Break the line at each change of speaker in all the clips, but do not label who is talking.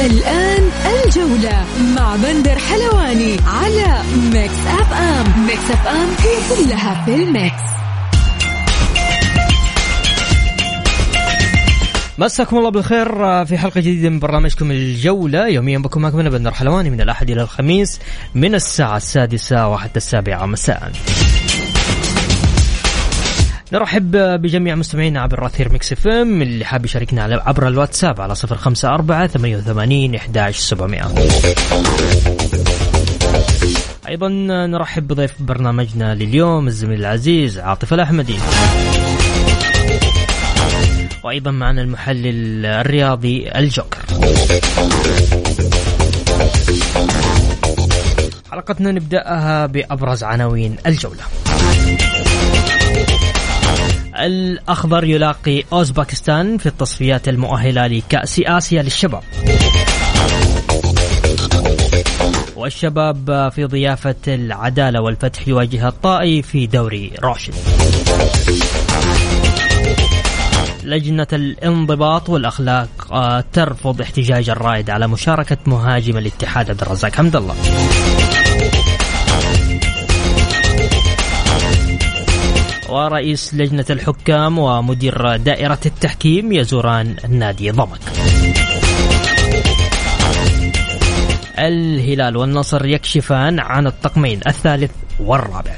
الآن الجولة مع بندر حلواني على Mix FM Mix FM هي كلها في ال Mix.
مساكم الله بالخير في حلقة جديدة من برنامجكم الجولة. يوميا بكم معكم أنا بندر حلواني من الأحد إلى الخميس من الساعة السادسة وحتى السابعة مساء. نرحب بجميع مستمعينا عبر أثير Mix FM اللي حاب يشاركنا على عبر الواتساب على صفر خمسة أربعة ثمانية وثمانين إحداش سبعمائة. أيضا نرحب بضيف برنامجنا لليوم الزميل العزيز عاطف الأحمدي. وأيضا معنا المحلل الرياضي الجوكر. حلقتنا نبدأها بأبرز عناوين الجولة. الأخضر يلاقي أوزباكستان في التصفيات المؤهلة لكأس آسيا للشباب. والشباب في ضيافة العدالة والفتح يواجه الطائي في دوري روشن لجنة الانضباط والأخلاق آه، ترفض احتجاج الرائد على مشاركة مهاجم الاتحاد عبد الرزاق حمد الله. ورئيس لجنة الحكام ومدير دائرة التحكيم يزوران نادي ضمك. الهلال والنصر يكشفان عن الطقمين الثالث والرابع.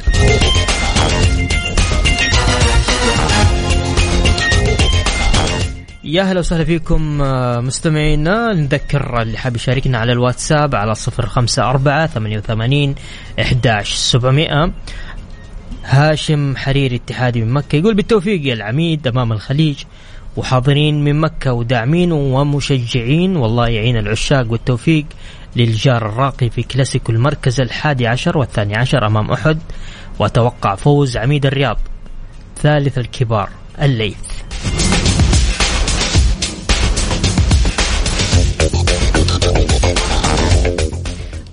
يا هلا وسهلا فيكم آه، مستمعينا. نذكر اللي حاب يشاركنا على الواتساب على صفر خمسة أربعة ثمانية وثمانين إحداش سبعمائة هاشم حريري اتحادي من مكة. يقول بالتوفيق يا العميد أمام الخليج وحاضرين من مكة وداعمين ومشجعين. والله يعين العشاق والتوفيق للجار الراقي في كلاسيكو المركز الحادي عشر والثاني عشر أمام أحد. وأتوقع فوز عميد الرياض ثالث الكبار الليث.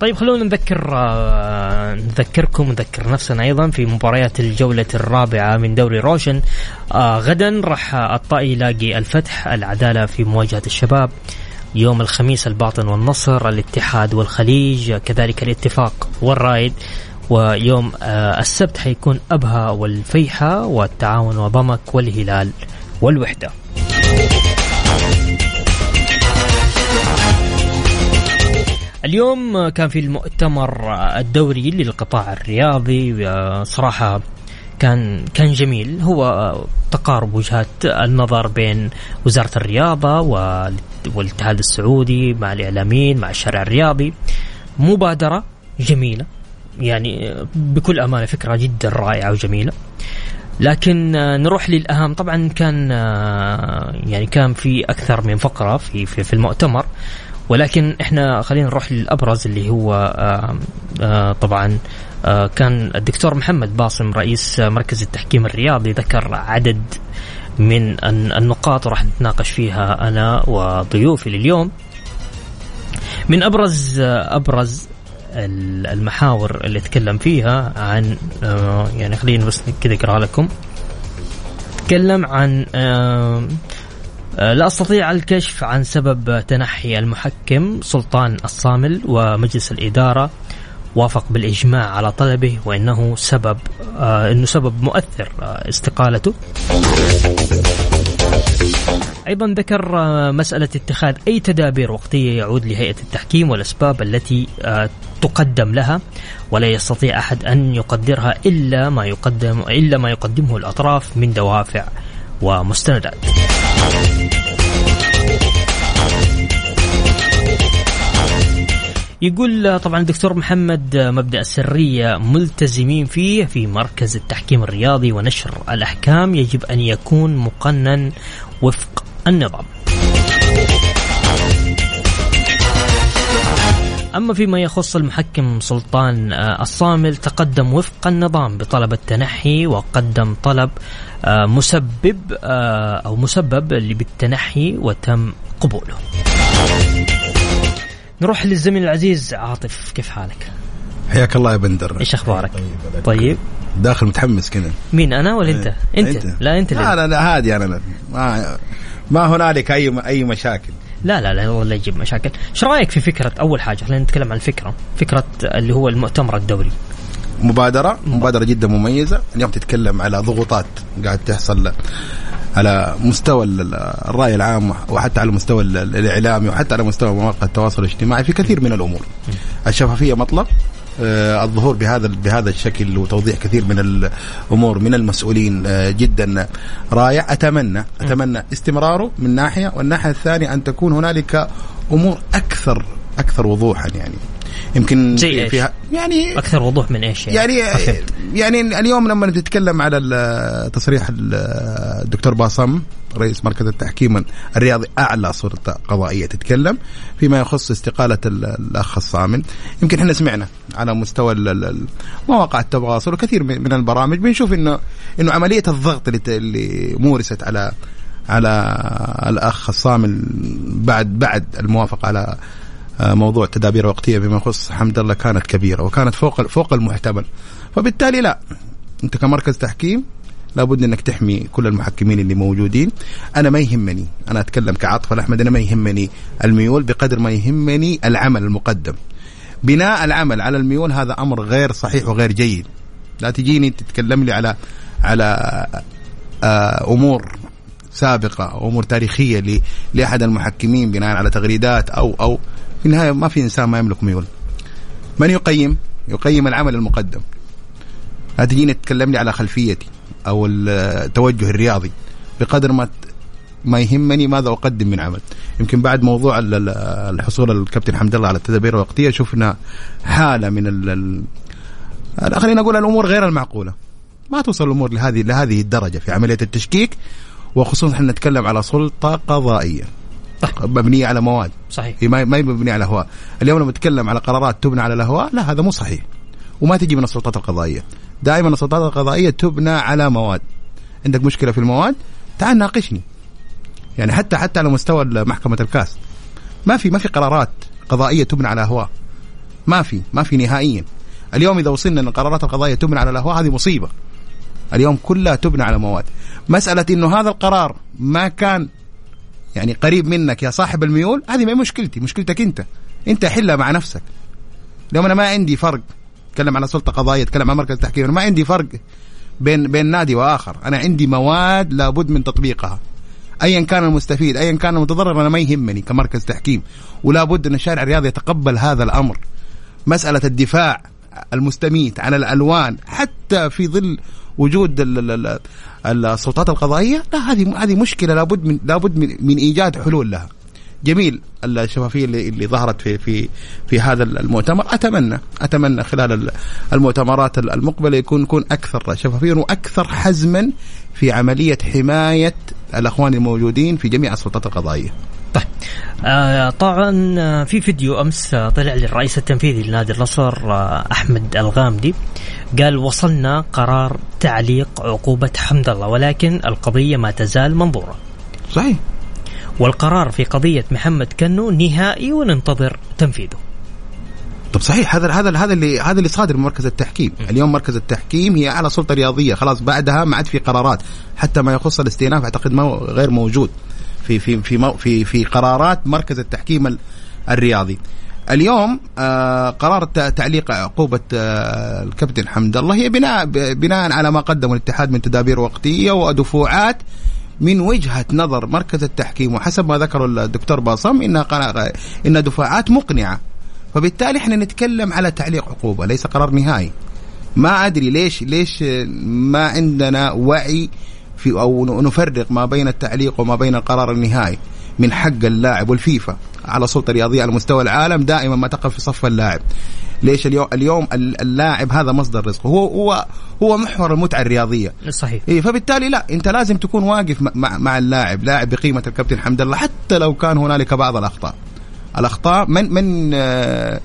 طيب خلونا نذكر آه، نذكركم ونذكر نفسنا أيضا في مباريات الجولة الرابعة من دوري روشن. آه، غدا راح الطائي يلاقي الفتح العدالة في مواجهة الشباب. يوم الخميس الباطن والنصر الاتحاد والخليج كذلك الاتفاق والرايد ويوم آه، السبت حيكون أبها والفيحة والتعاون وضمك والهلال والوحدة. اليوم كان في المؤتمر الدوري للقطاع الرياضي صراحة كان كان جميل. هو تقارب وجهات النظر بين وزارة الرياضة والاتحاد السعودي مع الإعلاميين مع الشارع الرياضي. مبادرة جميلة يعني بكل أمانة فكرة جدا رائعة وجميلة. لكن نروح للأهم. طبعا كان يعني كان في أكثر من فقرة في في, في المؤتمر. ولكن إحنا خلينا نروح للأبرز اللي هو آآ آآ طبعا آآ كان الدكتور محمد باصم رئيس مركز التحكيم الرياضي ذكر عدد من النقاط وراح نتناقش فيها أنا وضيوفي لليوم. من أبرز أبرز المحاور اللي تكلم فيها عن يعني خلينا بس كذا اقرا لكم. تكلم عن لا أستطيع الكشف عن سبب تنحي المحكم سلطان الصامل ومجلس الإدارة وافق بالإجماع على طلبه وإنه سبب آه إنه سبب مؤثر آه استقالته. أيضا ذكر آه مسألة اتخاذ أي تدابير وقتية يعود لهيئة التحكيم والأسباب التي آه تقدم لها ولا يستطيع أحد أن يقدرها إلا ما يقدم إلا ما يقدمه الأطراف من دوافع ومستندات. يقول طبعا الدكتور محمد مبدأ السريه ملتزمين فيه في مركز التحكيم الرياضي ونشر الأحكام يجب أن يكون مقنن وفق النظام. أما فيما يخص المحكم سلطان آه، الصامل تقدم وفق النظام بطلب التنحي وقدم طلب آه، مسبب آه، أو مسبب اللي بالتنحي وتم قبوله. نروح للزميل العزيز عاطف كيف حالك؟
حياك الله يا بندر
إيش أخبارك؟ طيب
داخل متحمس كذا
مين أنا ولا أنت؟ أنت, لا أنت
لا لا لا هادي أنا. ما ما هنالك اي أي مشاكل.
لا لا لا والله يجيب مشاكل. إيش رأيك في فكرة أول حاجة خلينا نتكلم عن الفكرة فكرة اللي هو المؤتمر الدولي.
مبادرة مبادرة جدا مميزة. اليوم تتكلم على ضغوطات قاعد تحصل على مستوى الرأي العام وحتى على المستوى الإعلامي وحتى على مستوى مواقع التواصل الاجتماعي في كثير من الأمور. الشفافية مطلب. الظهور بهذا بهذا الشكل وتوضيح كثير من الأمور من المسؤولين آه، جدا رائع. أتمنى أتمنى استمراره من ناحية والناحية الثانية أن تكون هنالك أمور أكثر أكثر وضوحا يعني. يمكن
زي فيها يعني أكثر وضوح من إيش
يعني؟ يعني, يعني اليوم لما نتكلم على تصريح الدكتور باصم رئيس مركز التحكيم الرياضي أعلى سلطه قضائية تتكلم فيما يخص استقالة الأخ الصامن. يمكن إحنا سمعنا على مستوى مواقع التواصل وكثير من البرامج بنشوف انه إنه عملية الضغط اللي مورست على على الأخ الصامل بعد بعد الموافقة على آه، موضوع تدابير وقتيه بما يخص حمد الله كانت كبيرة وكانت فوق فوق المحتمل. فبالتالي لا أنت كمركز تحكيم لابد انك تحمي كل المحكمين اللي موجودين. أنا ما يهمني أنا أتكلم كعاطف الاحمد أنا ما يهمني الميول بقدر ما يهمني العمل المقدم. بناء العمل على الميول هذا أمر غير صحيح وغير جيد. لا تجيني تتكلم لي على على آه، أمور سابقة أمور تاريخية لأحد المحكمين بناء على تغريدات أو أو في النهاية ما في إنسان ما يملك ميول. من يقيم؟ يقيم العمل المقدم. لا تجيني تتكلم لي على خلفيتي. أو التوجه الرياضي بقدر ما ما يهمني ماذا أقدم من عمل. يمكن بعد موضوع الحصول الكابتن حمد الله على التدابير الوقتية شفنا حالة من ال خلينا نقول الأمور غير المعقولة. ما توصل الأمور لهذه لهذه الدرجة في عملية التشكيك وخصوصا إحنا نتكلم على سلطة قضائية. مبنية على مواد.
صحيح.
هي ما هي مبنية على اهواء اليوم لما نتكلم على قرارات تبنى على الاهواء لا هذا مو صحيح. وما تجي من السلطات القضائية. دائما السلطات القضائية تبنى على مواد. عندك مشكلة في المواد؟ تعال ناقشني. يعني حتى حتى على مستوى محكمة الكاس. ما في ما في قرارات قضائية تبنى على أهواء. ما في ما في نهائيا. اليوم إذا وصلنا إن القرارات القضائية تبنى على الأهواء هذه مصيبة. اليوم كلها تبنى على مواد. مسألة إنه هذا القرار ما كان يعني قريب منك يا صاحب الميول هذه ما مشكلتي. مشكلتك أنت. أنت حلها مع نفسك. اليوم أنا ما عندي فرق اتكلم على سلطه قضائيه اتكلم عن مركز تحكيم ما عندي فرق بين بين نادي وآخر. أنا عندي مواد لابد من تطبيقها. ايا كان المستفيد ايا كان المتضرر أنا ما يهمني كمركز تحكيم. ولا بد أن الشارع الرياضي يتقبل هذا الأمر. مسألة الدفاع المستميت عن الألوان حتى في ظل وجود السلطات القضائية لا هذه هذه مشكلة لابد من لابد من إيجاد حلول لها. جميل الشفافيه اللي, اللي ظهرت في في في هذا المؤتمر اتمنى أتمنى خلال المؤتمرات المقبلة يكون يكون أكثر شفافية وأكثر حزما في عملية حماية الأخوان الموجودين في جميع السلطات القضائية.
طيب آه طبعا آه، في فيديو أمس آه، طلع للرئيس التنفيذي لنادي النصر آه أحمد الغامدي قال وصلنا قرار تعليق عقوبة حمد الله ولكن القضية ما تزال منظورة.
صحيح.
والقرار في قضية محمد كنو نهائي وننتظر تنفيذه.
طب صحيح هذا هذا هذا اللي هذا اللي صادر من مركز التحكيم، اليوم مركز التحكيم هي أعلى سلطة رياضية، خلاص بعدها ما عاد في قرارات، حتى ما يخص الاستئناف أعتقد ما غير موجود. في في في في في قرارات مركز التحكيم الرياضي. اليوم آه قرار تعليق عقوبة آه الكابتن حمد الله هي بناء بناء على ما قدمه الاتحاد من تدابير وقتية ودفوعات من وجهة نظر مركز التحكيم وحسب ما ذكر الدكتور باصم انها انها دفاعات مقنعة. فبالتالي إحنا نتكلم على تعليق عقوبة ليس قرار نهائي. ما أدري ليش ليش ما عندنا وعي في أو نفرق ما بين التعليق وما بين القرار النهائي. من حق اللاعب والفيفا على سلطه رياضيه على مستوى العالم دائما ما تقف في صف اللاعب. ليش اليوم اليوم اللاعب هذا مصدر رزقه. هو هو هو محور المتعة الرياضية.
صحيح.
إيه فبالتالي لا أنت لازم تكون واقف مع مع اللاعب لاعب بقيمة الكابتن حمد الله حتى لو كان هنالك بعض الأخطاء. الأخطاء من من آه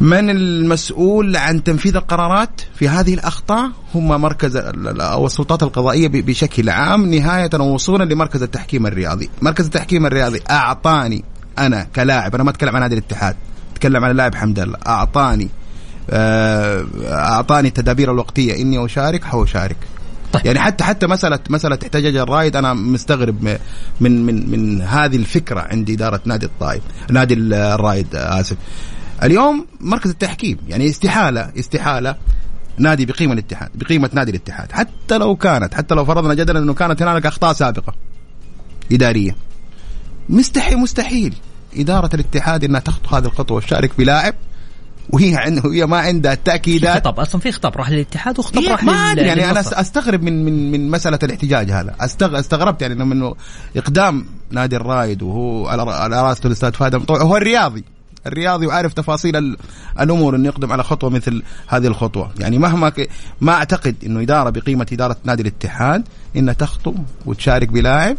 من المسؤول عن تنفيذ القرارات في هذه الأخطاء؟ هم مركز أو السلطات القضائية بشكل عام نهاية وصولا لمركز التحكيم الرياضي، مركز التحكيم الرياضي أعطاني أنا كلاعب أنا ما أتكلم عن نادي الاتحاد، أتكلم عن اللاعب حمد الله، أعطاني آه، أعطاني التدابير الوقتية. إني أشارك حاشارك. طيب. يعني حتى حتى مساله مسألة احتجاج الرايد أنا مستغرب من من من هذه الفكرة عند إدارة نادي الطائف نادي الرايد آسف. اليوم مركز التحكيم يعني استحالة استحالة نادي بقيمة الاتحاد بقيمة نادي الاتحاد حتى لو كانت حتى لو فرضنا جدلا إنه كانت هنالك أخطاء سابقة إدارية. مستحيل مستحيل إدارة الاتحاد إنها تخطو هذه الخطوة وتشارك بلاعب وهي عنده هي ما عندها التأكيدات.
خطب أصلا في خطاب راح للاتحاد وخطاب
إيه
راح
ما
لل...
يعني أنا أستغرب من من من مسألة الاحتجاج هذا. أستغ... استغربت يعني إنه إقدام نادي الرايد وهو على راسه الاستاذ فهد هو الرياضي. الرياضي وعارف تفاصيل الأمور إنه يقدم على خطوة مثل هذه الخطوة. يعني مهما ك... ما أعتقد إنه إدارة بقيمة إدارة نادي الاتحاد إنها تخطو وتشارك بلاعب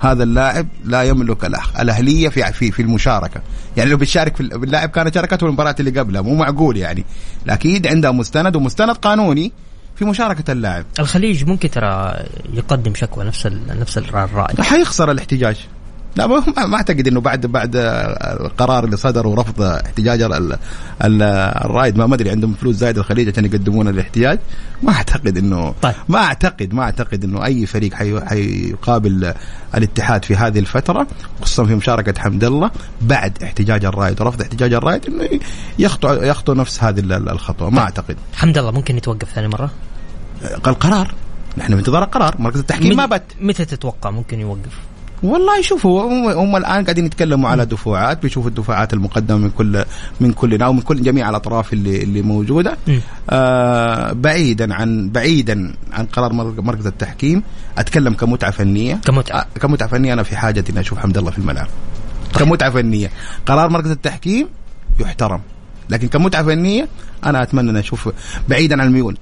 هذا اللاعب لا يملك الأهلية في في في المشاركة. يعني لو بتشارك في اللاعب كانت شاركته المباراة اللي قبلها مو معقول يعني. أكيد عندها مستند ومستند قانوني في مشاركة اللاعب.
الخليج ممكن ترى يقدم شكوى نفس نفس الرائد
حيخسر الاحتجاج. لا ما أعتقد إنه بعد بعد القرار اللي صدر ورفض احتجاج الرايد ما أدري عندهم فلوس زايده الخليج عشان يقدمون الاحتجاج. ما أعتقد انه طيب. ما اعتقد ما أعتقد إنه أي فريق حيقابل الاتحاد في هذه الفترة خصوصا في مشاركة حمد الله بعد احتجاج الرايد ورفض احتجاج الرايد إنه يخطو يخطو نفس هذه الخطوة. ما طيب. أعتقد.
حمد الله ممكن يتوقف ثاني مرة؟
القرار نحن بانتظار القرار مركز التحكيم ما بت
متى تتوقع ممكن يوقف؟
والله شوفوا هم الآن قاعدين يتكلموا على دفوعات بيشوفوا الدفوعات المقدمة من كل من كلنا ومن كل جميع الأطراف اللي اللي موجودة. آه بعيدا عن بعيدا عن قرار مركز التحكيم. أتكلم كمتعة فنية.
كمتعة.
آه كمتعة فنية أنا في حاجة اني أشوف حمد الله في الملعب طيب. كمتعة فنية. قرار مركز التحكيم يحترم. لكن كمتعة فنية أنا أتمنى أن أشوف بعيدا عن الميول.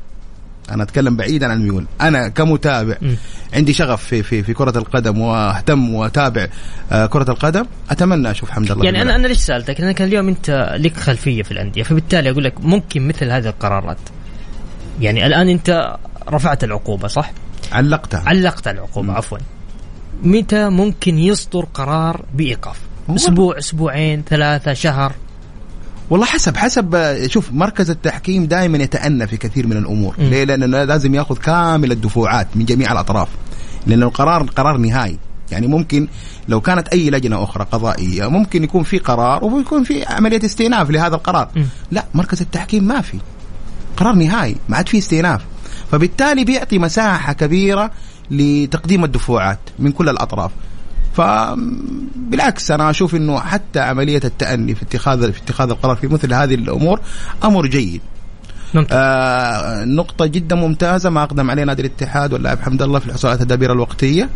أنا أتكلم بعيدا عن الميول. أنا كمتابع م. عندي شغف في في في كرة القدم وأهتم وأتابع آه، كرة القدم. أتمنى أشوف حمد الله
يعني أنا أنا ليش سألتك؟ لأنك اليوم أنت لك خلفية في الأندية فبالتالي أقول لك ممكن مثل هذه القرارات. يعني الآن أنت رفعت العقوبة صح؟
علقتها.
علقت العقوبة م. عفوا. متى ممكن يصدر قرار بإيقاف؟ أسبوع أسبوعين ثلاثة شهر؟
والله حسب حسب شوف مركز التحكيم دائما يتأنى في كثير من الأمور. م. ليه؟ لأنه لازم يأخذ كامل الدفوعات من جميع الأطراف. لأن القرار قرار نهائي. يعني ممكن لو كانت أي لجنة أخرى قضائية ممكن يكون في قرار ويكون في عملية استئناف لهذا القرار. م. لا مركز التحكيم ما في. قرار نهائي ما عاد في استئناف. فبالتالي بيعطي مساحة كبيرة لتقديم الدفوعات من كل الأطراف. فبالعكس أنا أشوف إنه حتى عملية التأني في اتخاذ في اتخاذ القرار في مثل هذه الأمور أمر جيد. آه نقطة جدا ممتازة ما أقدم عليه نادي الاتحاد واللاعب حمد الله في الحصول على التدابير الوقتية.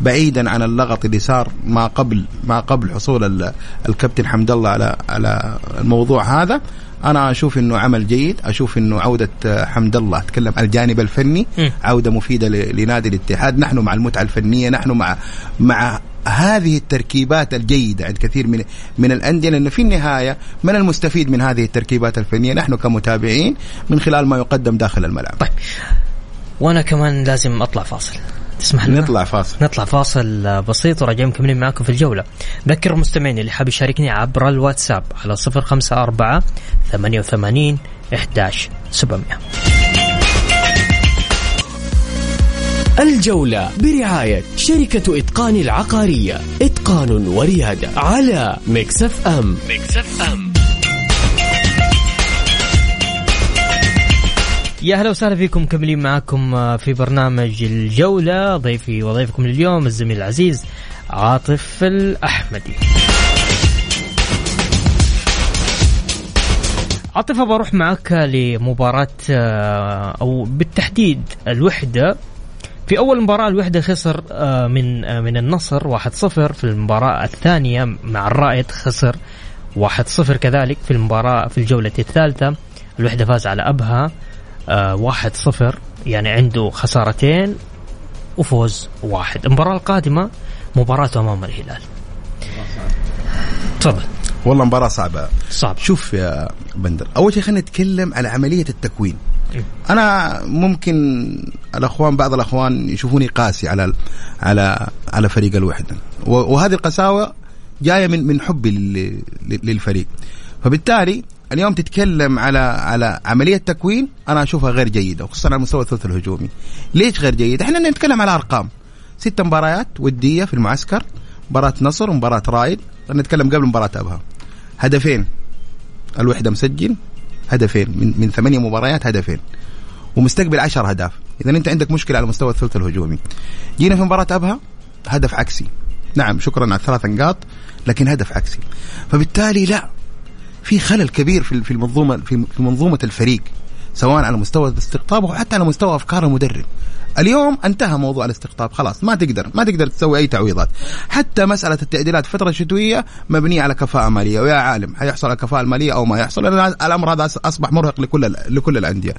بعيدا عن اللغط اللي صار ما قبل ما قبل حصول الكابتن حمد الله على على الموضوع هذا. أنا أشوف إنه عمل جيد. أشوف إنه عودة حمد الله أتكلم عن الجانب الفني عودة مفيدة لنادي الاتحاد. نحن مع المتعة الفنية نحن مع مع هذه التركيبات الجيدة عند كثير من من الأندية لأنه في النهاية من المستفيد من هذه التركيبات الفنية نحن كمتابعين من خلال ما يقدم داخل الملعب.
طيب. وأنا كمان لازم أطلع فاصل. تسمح
لنا؟ نطلع فاصل.
نطلع فاصل بسيط وراجعين مكملين معاكم في الجولة. ذكر المستمعين اللي حاب يشاركني عبر الواتساب على 054 88 11 700
الجولة برعاية شركة إتقان العقارية. إتقان وريادة على مكسف أم. مكسف أم.
يا أهلا وسهلا فيكم مكملين معكم آه، في برنامج الجولة. ضيفي وضيفكم اليوم الزميل العزيز عاطف الأحمدي عاطف بروح معك لمباراة آه، أو بالتحديد الوحدة. في أول مباراة الوحدة خسر آه، من آه، من النصر 1-0 في المباراة الثانية مع الرائد خسر 1-0 كذلك في المباراة في الجولة الثالثة. الوحدة فاز على أبها 1-0 آه، يعني عنده خسارتين وفوز واحد. المباراة القادمة مباراته أمام الهلال. تفضل.
والله مباراة صعبة.
صعب
شوف يا بندر أول شيء خلينا نتكلم على عملية التكوين.
إيه.
أنا ممكن الأخوان بعض الأخوان يشوفوني قاسي على على على فريق الوحدة. وهذه القساوة جاية من من حبي لل- للفريق. فبالتالي اليوم تتكلم على على عملية تكوين أنا أشوفها غير جيدة وخصوصا على مستوى الثلث الهجومي. ليش غير جيدة؟ إحنا نتكلم على أرقام. ست مباريات ودية في المعسكر مباراة نصر ومباراة رايد نتكلم قبل مباراة أبها. هدفين. الوحدة مسجل هدفين. من من ثمانية مباريات هدفين. ومستقبل عشر أهداف. اذا أنت عندك مشكلة على مستوى الثلث الهجومي. جينا في مباراة أبها هدف عكسي. نعم شكرا على الثلاث نقاط لكن هدف عكسي. فبالتالي لا. في خلل كبير في المنظومة في منظومة الفريق سواء على مستوى الاستقطاب أو حتى على مستوى أفكار المدرب. اليوم انتهى موضوع الاستقطاب. خلاص ما تقدر ما تقدر تسوي أي تعويضات. حتى مسألة التعديلات في الفترة الشتوية مبنية على كفاءة مالية ويا عالم حيحصل على الكفاءة المالية أو ما يحصل الأمر هذا أصبح مرهق لكل لكل الأندية.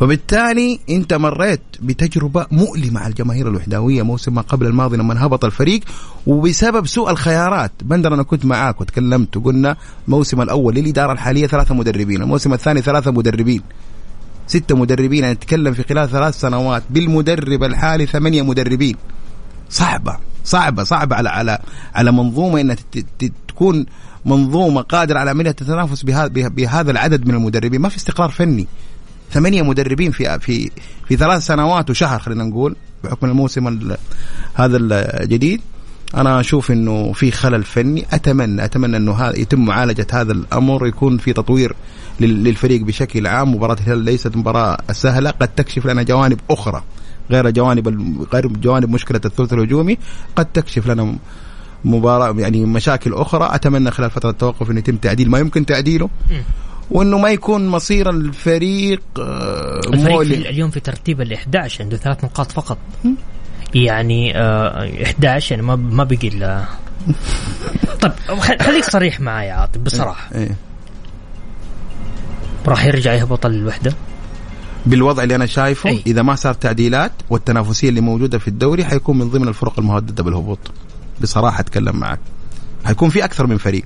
فبالتالي أنت مريت بتجربة مؤلمة على الجماهير الوحداويه موسم ما قبل الماضي لما هبط الفريق وبسبب سوء الخيارات. بندر أنا كنت معاك وتكلمت وقلنا الموسم الأول للإدارة الحالية ثلاثة مدربين الموسم الثاني ثلاثة مدربين. ستة مدربين نتكلم في خلال ثلاث سنوات بالمدرب الحالي ثمانية مدربين. صعبة صعبة صعبة على على على منظومة تت- تكون منظومة قادرة على عملية التنافس بهذا العدد من المدربين. ما في استقرار فني. ثمانية مدربين في في في ثلاث سنوات وشهر خلينا نقول بحكم الموسم ال- هذا الجديد. أنا أشوف إنه في خلل فني. أتمنى أتمنى إنه هذا يتم معالجة هذا الأمر يكون في تطوير لل- للفريق بشكل عام. مباراة الهلال ليست مباراة سهلة قد تكشف لنا جوانب أخرى غير جوانب غير جوانب مشكلة الثلث الهجومي. قد تكشف لنا مباراة يعني مشاكل أخرى. أتمنى خلال فترة التوقف إنه يتم تعديل ما يمكن تعديله. وإنه ما يكون مصير الفريق آه،
الفريق. في اليوم في ترتيب ال 11 عنده ثلاث نقاط فقط. يعني آه 11 يعني ما ما بقي إلا طيب خ- خليك صريح معي يا عاطف بصراحة.
إيه.
راح يرجع يهبط الوحدة؟
بالوضع اللي أنا شايفه
أي.
إذا ما صار تعديلات والتنافسية اللي موجودة في الدوري حيكون من ضمن الفرق المهددة بالهبوط. بصراحة أتكلم معك. حيكون في أكثر من فريق.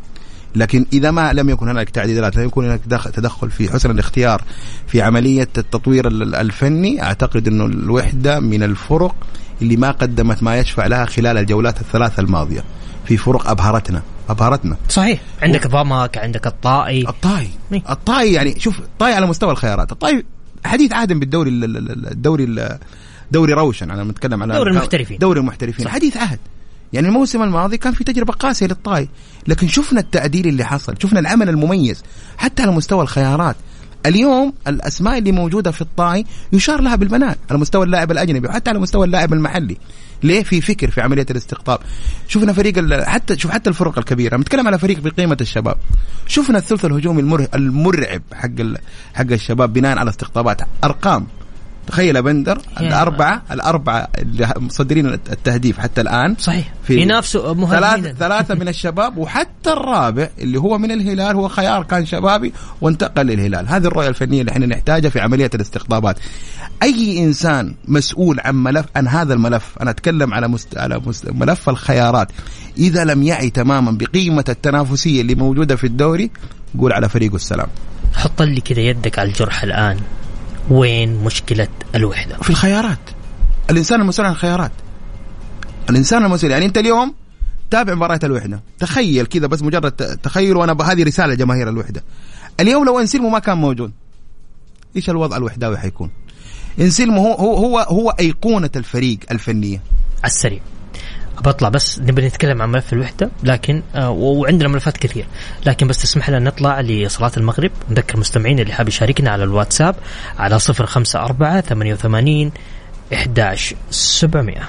لكن إذا ما لم يكن هناك تعديلات لم يكن هناك دخ- تدخل في حسن الاختيار في عملية التطوير ال- الفني أعتقد إنه الوحدة من الفرق اللي ما قدمت ما يشفع لها خلال الجولات الثلاثة الماضية. في فرق أبهرتنا أبهرتنا.
صحيح. عندك ضمك عندك الطائي.
الطاي
إيه.
الطاي يعني شوف الطاي على مستوى الخيارات. الطاي حديث عهد بالدوري ال- ال- ال- الدوري ال- دوري روشن. أنا بتكلم على
دوري المحترفين.
دوري المحترفين.
صح.
حديث عهد. يعني الموسم الماضي كان في تجربة قاسية للطاي لكن شفنا التعديل اللي حصل شفنا العمل المميز. حتى على مستوى الخيارات. اليوم الأسماء اللي موجودة في الطاي يشار لها بالبنان على مستوى اللاعب الأجنبي وحتى على مستوى اللاعب المحلي. ليه؟ في فكر في عملية الاستقطاب. شفنا فريق حتى شوف حتى الفرق الكبيرة. أنا بتكلم على فريق بقيمة الشباب شفنا الثلث الهجومي المرعب حق حق الشباب بناء على استقطابات أرقام. تخيل يا بندر. الأربعة الأربعة اللي مصدرين التهديف حتى الآن
صحيح.
في
ينافسوا
ثلاثة, ثلاثة من الشباب وحتى الرابع اللي هو من الهلال هو خيار كان شبابي وانتقل للهلال. هذه الرؤية الفنية اللي إحنا نحتاجها في عملية الاستقطابات. أي إنسان مسؤول عن ملف عن هذا الملف أنا أتكلم على مست... على مست... ملف الخيارات. إذا لم يعي تماما بقيمة التنافسية اللي موجودة في الدوري قول على فريقه السلام.
حط لي كذا يدك على الجرح الآن. وين مشكلة الوحدة؟
في الخيارات. الإنسان المسؤول عن الخيارات. الإنسان المسؤول يعني أنت اليوم تابع مباراة الوحدة. تخيل كذا بس مجرد تخيل وأنا ب- هذه رسالة لجماهير الوحدة. اليوم لو انسلمو ما كان موجود إيش الوضع الوحداوي حيكون؟ انسلمو هو هو هو, هو أيقونة الفريق الفنية.
على السريع. بطلع بس نبي نتكلم عن ملف الوحدة لكن آه وعندنا ملفات كثير. لكن بس تسمح لنا نطلع لصلاة المغرب. نذكر مستمعين اللي حاب يشاركنا على الواتساب على
054 88 11700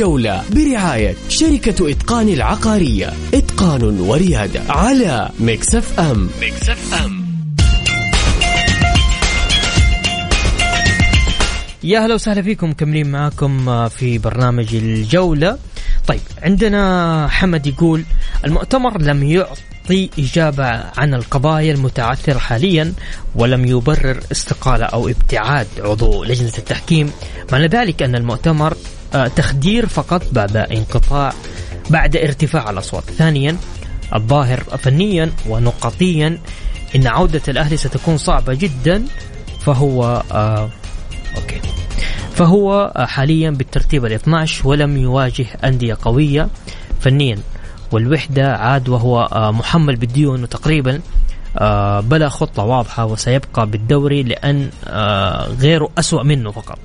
الجولة برعاية شركة إتقان العقارية. إتقان وريادة على مكسف أم مكسف أم
يا هلا وسهلا فيكم مكملين معاكم في برنامج الجولة. طيب عندنا حمد يقول المؤتمر لم يعطي إجابة عن القضايا المتعثرة حاليا ولم يبرر استقالة أو ابتعاد عضو لجنة التحكيم. معنى ذلك أن المؤتمر تخدير فقط بعد انقطاع بعد ارتفاع الأصوات. ثانيا الظاهر فنيا ونقطيا. إن عودة الأهلي ستكون صعبة جدا. فهو آه أوكي. فهو آه، حاليا بالترتيب ال 12 ولم يواجه أندية قوية فنيا. والوحدة عاد وهو آه، محمل بالديون وتقريبا آه، بلا خطة واضحة وسيبقى بالدوري لأن آه، غيره أسوأ منه فقط.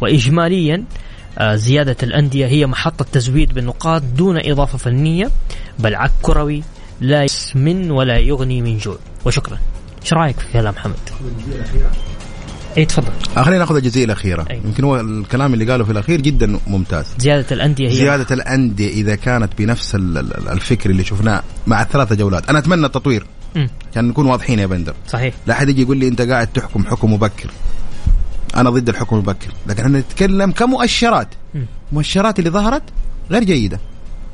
وإجماليا آه، زيادة الأندية هي محطة تزويد بالنقاط دون إضافة فنية بل عك كروي لا يسمن ولا يغني من جوع. وشكرا. إيش رأيك في كلام حمد؟ اي تفضل.
آه، خلينا ناخذ الجزئية الأخيرة.
أي.
يمكن هو الكلام اللي قاله في الأخير جدا ممتاز.
زيادة الأندية هي
زيادة الأندية إذا كانت بنفس ال- ال- الفكر اللي شفناه مع الثلاثه جولات. أنا أتمنى التطوير. عشان نكون واضحين يا بندر.
صحيح.
لا أحد يجي يقول لي أنت قاعد تحكم حكم مبكر. أنا ضد الحكم المبكر. لكن إحنا نتكلم كمؤشرات.
مم.
مؤشرات اللي ظهرت غير جيدة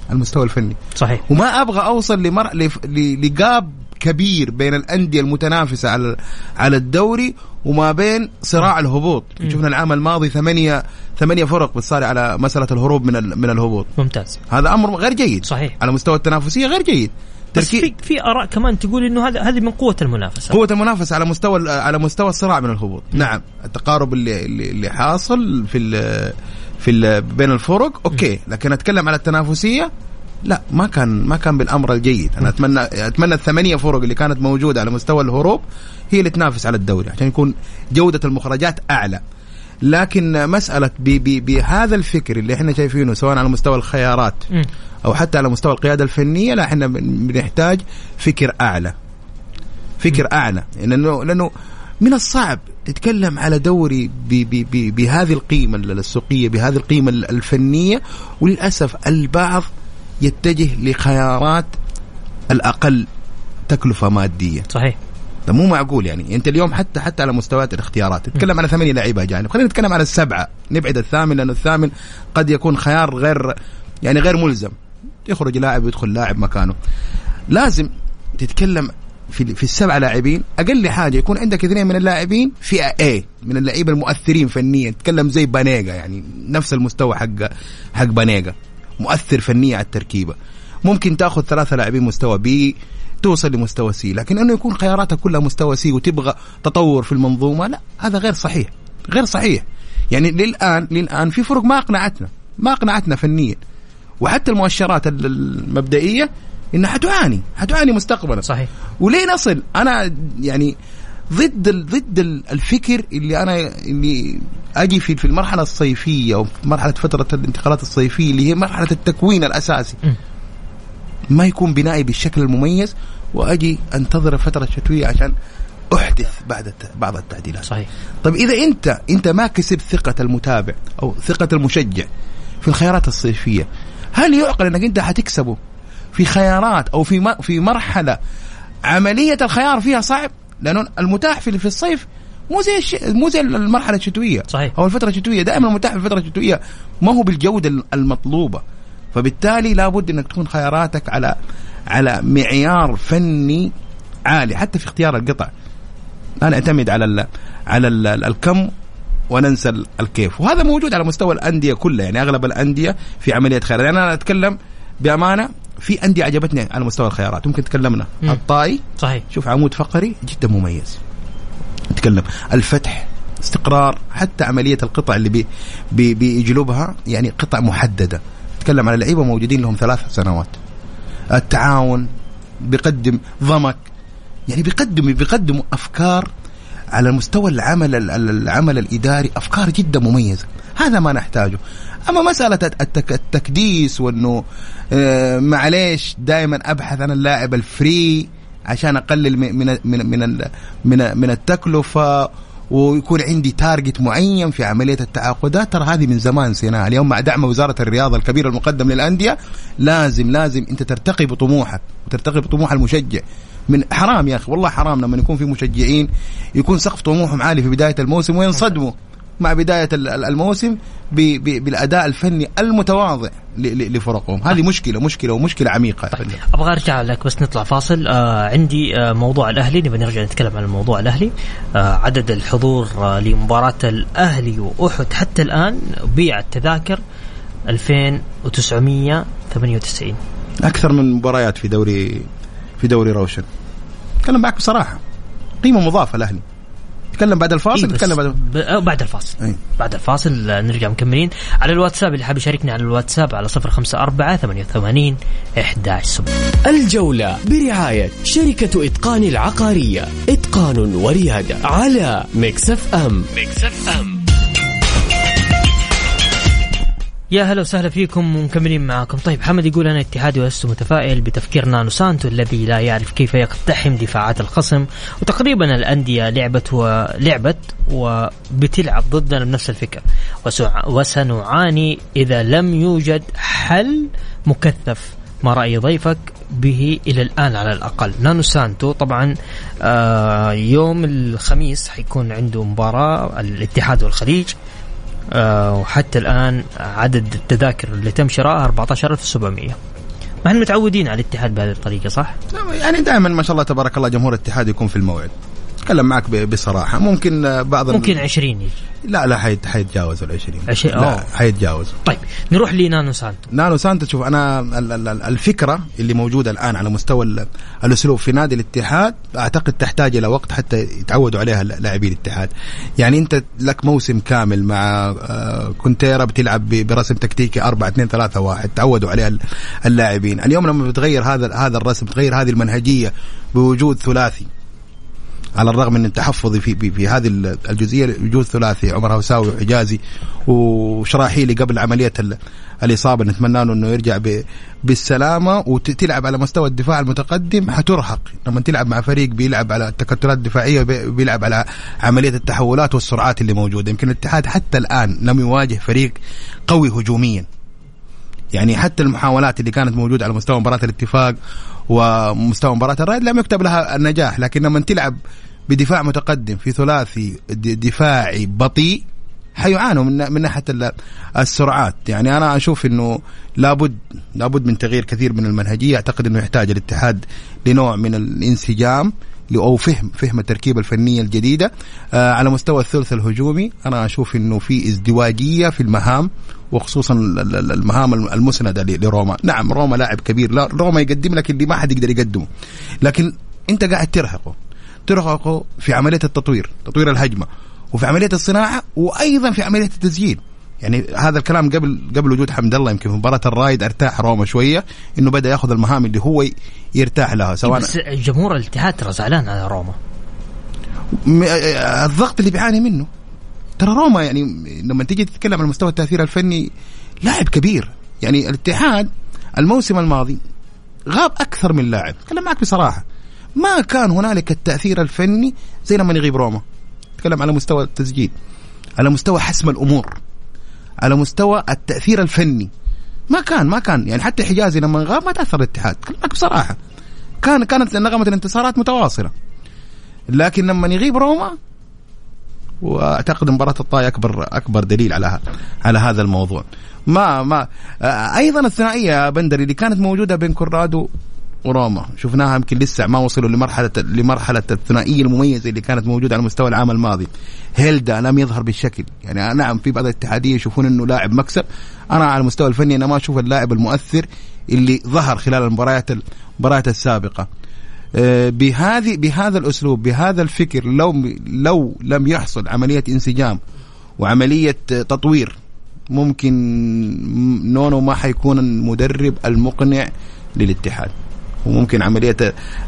على المستوى الفني.
صحيح.
وما أبغى أوصل لمر... لف... ل... لقاب كبير بين الأندية المتنافسة على على الدوري وما بين صراع الهبوط. شفنا العام الماضي ثمانية ثمانية فرق بتصارع على مسألة الهروب من ال... من الهبوط.
ممتاز.
هذا أمر غير جيد.
صحيح.
على مستوى التنافسية غير جيد.
بس في في آراء كمان تقول إنه هذا هذه من قوة المنافسة.
قوة المنافسة على مستوى على مستوى الصراع من الهبوط، نعم. التقارب اللي اللي, حاصل في ال في ال بين الفرق أوكي، لكن أتكلم على التنافسية لا ما كان ما كان بالأمر الجيد، أنا اتمنى أتمنى الثمانية فرق اللي كانت موجودة على مستوى الهروب هي اللي تنافس على الدوري عشان يكون جودة المخرجات أعلى. لكن ب- بهذا الفكر اللي إحنا شايفينه سواء على مستوى الخيارات. أو حتى على مستوى القيادة الفنية لا إحنا بن- بنحتاج فكر أعلى. فكر أعلى. لأنه لأنه من الصعب تتكلم على دوري بهذه القيمة السوقية بهذه القيمة الفنية وللأسف البعض يتجه لخيارات الأقل تكلفة مادية.
صحيح.
ده مو معقول يعني. انت اليوم حتى حتى على مستويات الاختيارات تتكلم على ثمانية لعيبة اجانب خلينا نتكلم على السبعة. نبعد الثامن لأنه الثامن قد يكون خيار غير يعني غير ملزم. يخرج لاعب ويدخل لاعب مكانه. لازم تتكلم في في السبعة لاعبين. أقل حاجة يكون عندك اثنين من اللاعبين فئه A من اللعيبة المؤثرين فنيا. تتكلم زي بانيجا يعني نفس المستوى حق حق بانيجا. مؤثر فنيا على التركيبة. ممكن تأخذ ثلاثة لاعبين مستوى B توصل لمستوى C لكن أنه يكون خياراتك كلها مستوى C وتبغى تطور في المنظومة لا هذا غير صحيح غير صحيح. يعني للآن للآن في فرق ما أقنعتنا ما أقنعتنا فنيا. وحتى المؤشرات ال- المبدئية إنها حتعاني حتعاني مستقبلا.
صحيح.
وليه نصل أنا يعني ضد ضد ال- الفكر اللي أنا اللي أجي في في المرحلة الصيفية أو في مرحلة فترة الانتقالات الصيفية اللي هي مرحلة التكوين
الأساسي.
ما يكون بنائي بالشكل المميز وأجي أنتظر الفترة الشتويه عشان أحدث بعد بعض التعديلات.
صحيح.
طيب إذا أنت أنت ما كسبت ثقة المتابع أو ثقة المشجع في الخيارات الصيفية هل يعقل أنك أنت حتكسبه في خيارات أو في في مرحلة عملية الخيار فيها صعب؟ لأنه المتاح في في الصيف مو زي الش... مو زي المرحلة الشتوية.
صحيح.
أو الفترة الشتوية. دائما المتاح في الفترة الشتوية ما هو بالجودة المطلوبة. فبالتالي لابد أنك تكون خياراتك على على معيار فني عالي حتى في اختيار القطع. لا نعتمد على ال على ال الكم وننسى ال- الكيف. وهذا موجود على مستوى الأندية كلها يعني أغلب الأندية في عملية خيار يعني أنا أتكلم بأمانة في أندية عجبتني على مستوى الخيارات. ممكن تكلمنا.
مم.
الطائي.
صحيح.
شوف عمود فقري جدا مميز. نتكلم. الفتح استقرار حتى عملية القطع اللي بي بي بيجلبها يعني قطع محددة. نتكلم على لعيبة موجودين لهم ثلاث سنوات. التعاون بيقدم ضمك يعني بيقدم بيقدموا أفكار على مستوى العمل ال- ال- العمل الإداري أفكار جدا مميزة. هذا ما نحتاجه. أما مسألة التك التكديس وأنه آه، معليش دائما أبحث عن اللاعب ال free عشان أقلل من من من, من التكلفة ويكون عندي target معين في عملية التعاقدات. ترى هذه من زمان نسيناها اليوم مع دعم وزارة الرياضة الكبير المقدم للأندية لازم لازم أنت ترتقي بطموحك وترتقي بطموح المشجع. من حرام يا أخي والله حرام لما يكون في مشجعين يكون سقف طموحهم عالي في بداية الموسم وينصدموا مع بداية ال- ال- الموسم بالأداء الفني المتواضع. لفرقهم. هذه مشكلة مشكلة ومشكلة عميقة
طيب أبغى أرجع لك بس نطلع فاصل. آه عندي آه موضوع الأهلي نبي نرجع نتكلم عن الموضوع الأهلي. آه عدد الحضور آه لمباراة الأهلي وأحد حتى الآن بيع التذاكر 2998
أكثر من مباريات في دوري في دوري روشن. أتكلم معك بصراحة. قيمة مضافة الاهلي تكلم بعد الفاصل
إيه بس
تكلم بعد
ب... آه، بعد الفاصل.
إيه.
بعد الفاصل آه، نرجع مكملين. على الواتساب اللي حاب يشاركني على الواتساب على 054 88 11
الجولة برعاية شركة إتقان العقارية. إتقان وريادة على Mix FM. Mix FM.
يا هلا وسهلا فيكم ومكملين معاكم. طيب حمد يقول أنا اتحادي ولست متفائل بتفكير نانو سانتو الذي لا يعرف كيف يقتحم دفاعات الخصم وتقريبا الأندية لعبت ولعبت وبتلعب ضدنا بنفس الفكر وسع- وسنعاني إذا لم يوجد حل مكثف. ما رأي ضيفك به إلى الآن على الأقل. نانو سانتو طبعا آه يوم الخميس حيكون عنده مباراة الاتحاد والخليج. آه، وحتى الآن عدد التذاكر اللي تم شرائها 14700 ما إحنا متعودين على الاتحاد بهذه الطريقة صح؟
يعني دائما ما شاء الله تبارك الله جمهور الاتحاد يكون في الموعد أتكلم معك بصراحة. ممكن آه، بعض
ممكن 20 يجي.
لا لا حيت حيتجاوز ال 20
عشرين،
لا. حيتجاوز
طيب نروح لنانو سانتو.
نانو سانتا شوف أنا ال- ال- ال- الفكرة اللي موجودة الآن على مستوى ال- الأسلوب في نادي الاتحاد أعتقد تحتاج إلى وقت حتى يتعودوا عليها لاعبي الاتحاد. يعني أنت لك موسم كامل مع آه، كونتيرا بتلعب برسم تكتيكي 4 2 3 1 تعودوا عليها ال- اللاعبين. اليوم لما بتغير هذا هذا الرسم بتغير هذه المنهجية بوجود ثلاثي على الرغم من التحفظ في في, في هذه ال- الجزئية وجود ثلاثي عمر هوساوي وحجازي وشراحيلي قبل عملية ال- الإصابة. نتمنى له إنه يرجع بالسلامة وتلعب على مستوى الدفاع المتقدم. حترهق. لما تلعب مع فريق بيلعب على التكتلات الدفاعية بي- بيلعب على عملية التحولات والسرعات اللي موجودة. يمكن الاتحاد حتى الآن لم يواجه فريق قوي هجوميا. يعني حتى المحاولات اللي كانت موجودة على مستوى مباراة الاتفاق ومستوى مباراة الرائد لم يكتب لها النجاح لكن لما تلعب بدفاع متقدم في ثلاثي دفاعي بطيء حيعانوا من من ناحية ال- السرعات. يعني أنا أشوف إنه لابد لابد من تغيير كثير من المنهجية. أعتقد إنه يحتاج الاتحاد لنوع من الانسجام أو فهم فهم التركيبة الفنية الجديدة آه على مستوى الثلث الهجومي. أنا أشوف إنه في ازدواجية في المهام وخصوصا ال- ال- المهام المسندة لروما. نعم روما لاعب كبير. لا روما يقدم لك اللي ما حد يقدر يقدمه. لكن انت قاعد ترهقه. ترهقه في عملية التطوير تطوير الهجمة وفي عملية الصناعة وأيضا في عملية التسجيل. يعني هذا الكلام قبل قبل وجود حمد الله يمكن في مباراة الرايد ارتاح روما شوية إنه بدأ ياخذ المهام اللي هو يرتاح لها سواء
بس جمهور الاتحاد ترى زعلان على روما.
الضغط اللي بيعاني منه. ترى روما يعني لما تيجي تتكلم عن مستوى التأثير الفني لاعب كبير. يعني الاتحاد الموسم الماضي غاب أكثر من لاعب. اتكلم معك بصراحة. ما كان هنالك التأثير الفني زي لما يغيب روما. اتكلم على مستوى التسجيل على مستوى حسم الأمور على مستوى التأثير الفني. ما كان ما كان. يعني حتى حجازي لما غاب ما تأثر الاتحاد. اتكلم معك بصراحة. كان كانت نغمة الانتصارات متواصلة. لكن لما يغيب روما وأعتقد مباراة الطاي اكبر أكبر دليل على على هذا الموضوع. ما ما آه، أيضا الثنائية بندري اللي كانت موجودة بين كورادو وروما. شفناها يمكن لسه ما وصلوا لمرحله لمرحلة الثنائية المميزة اللي كانت موجودة على مستوى العام الماضي. هيلدا لم يظهر بالشكل. يعني نعم في بعض الاتحادية يشوفون إنه لاعب مكسب. أنا على المستوى الفني أنا ما أشوف اللاعب المؤثر اللي ظهر خلال المباريات المباريات السابقة. آه، بهذه بهذا الأسلوب بهذا الفكر لو لو لم يحصل عملية انسجام وعملية آه، تطوير ممكن نونو ما حيكون المدرب المقنع للاتحاد. وممكن عمليه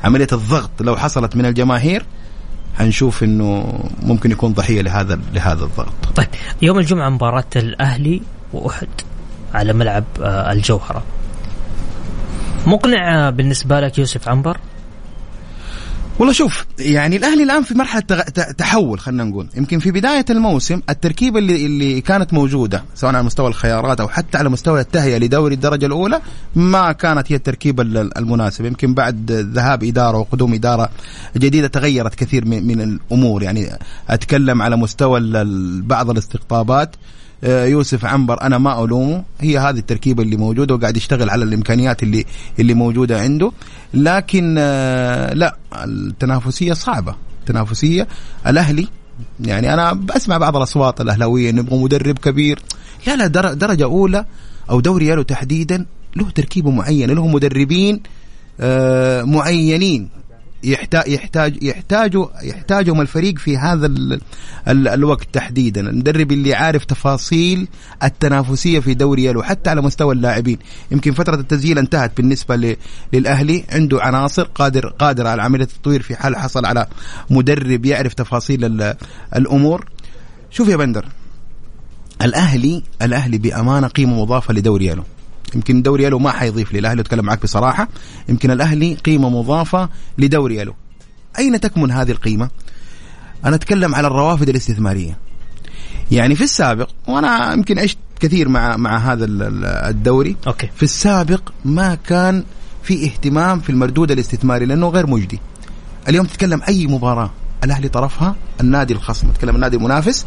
عملية الضغط لو حصلت من الجماهير حنشوف إنه ممكن يكون ضحية لهذا لهذا الضغط.
طيب يوم الجمعة مباراة الأهلي وأحد على ملعب آه، الجوهرة. مقنع آه، بالنسبة لك يوسف عنبر؟
والله شوف يعني الأهلي الآن في مرحلة تحول خلينا نقول. يمكن في بداية الموسم التركيبة اللي اللي كانت موجودة سواء على مستوى الخيارات أو حتى على مستوى التهيئة لدوري الدرجة الأولى ما كانت هي التركيبة ال- المناسبة. يمكن بعد ذهاب إدارة وقدوم إدارة جديدة تغيرت كثير من, الأمور. يعني أتكلم على مستوى بعض الاستقطابات. يوسف عنبر أنا ما ألومه. هي هذه التركيبة اللي موجودة وقاعد يشتغل على الإمكانيات اللي اللي موجودة عنده. لكن آه، لا التنافسية صعبة. تنافسية الأهلي يعني أنا بسمع بعض الأصوات الأهلاوية نبغى مدرب كبير. لا لا در- درجة أولى أو دوري يالو تحديدا له تركيبه معينه له مدربين آه، معينين. يحتاج يحتاج يحتاجوا يحتاجهم الفريق في هذا ال ال الوقت تحديدا. المدرب اللي عارف تفاصيل التنافسية في دوري يلو حتى على مستوى اللاعبين. يمكن فترة التسجيل انتهت بالنسبة للأهلي. عنده عناصر. قادر قادر على عملية التطوير في حال حصل على مدرب يعرف تفاصيل ال- الأمور. شوف يا بندر الاهلي الأهلي بأمانة قيمة مضافة لدوري يلو. يمكن دوري يلو ما حيضيف لي الأهلي أتكلم معك بصراحة. يمكن الأهلي قيمة مضافة لدوري يلو أين تكمن هذه القيمة؟ أنا أتكلم على الروافد الاستثمارية. يعني في السابق وأنا يمكن عشت كثير مع مع هذا ال- ال- الدوري.
أوكي.
في السابق ما كان في اهتمام في المردود الاستثماري لأنه غير مجدي. اليوم تتكلم أي مباراة الأهلي طرفها؟ النادي الخصم. تتكلم النادي المنافس.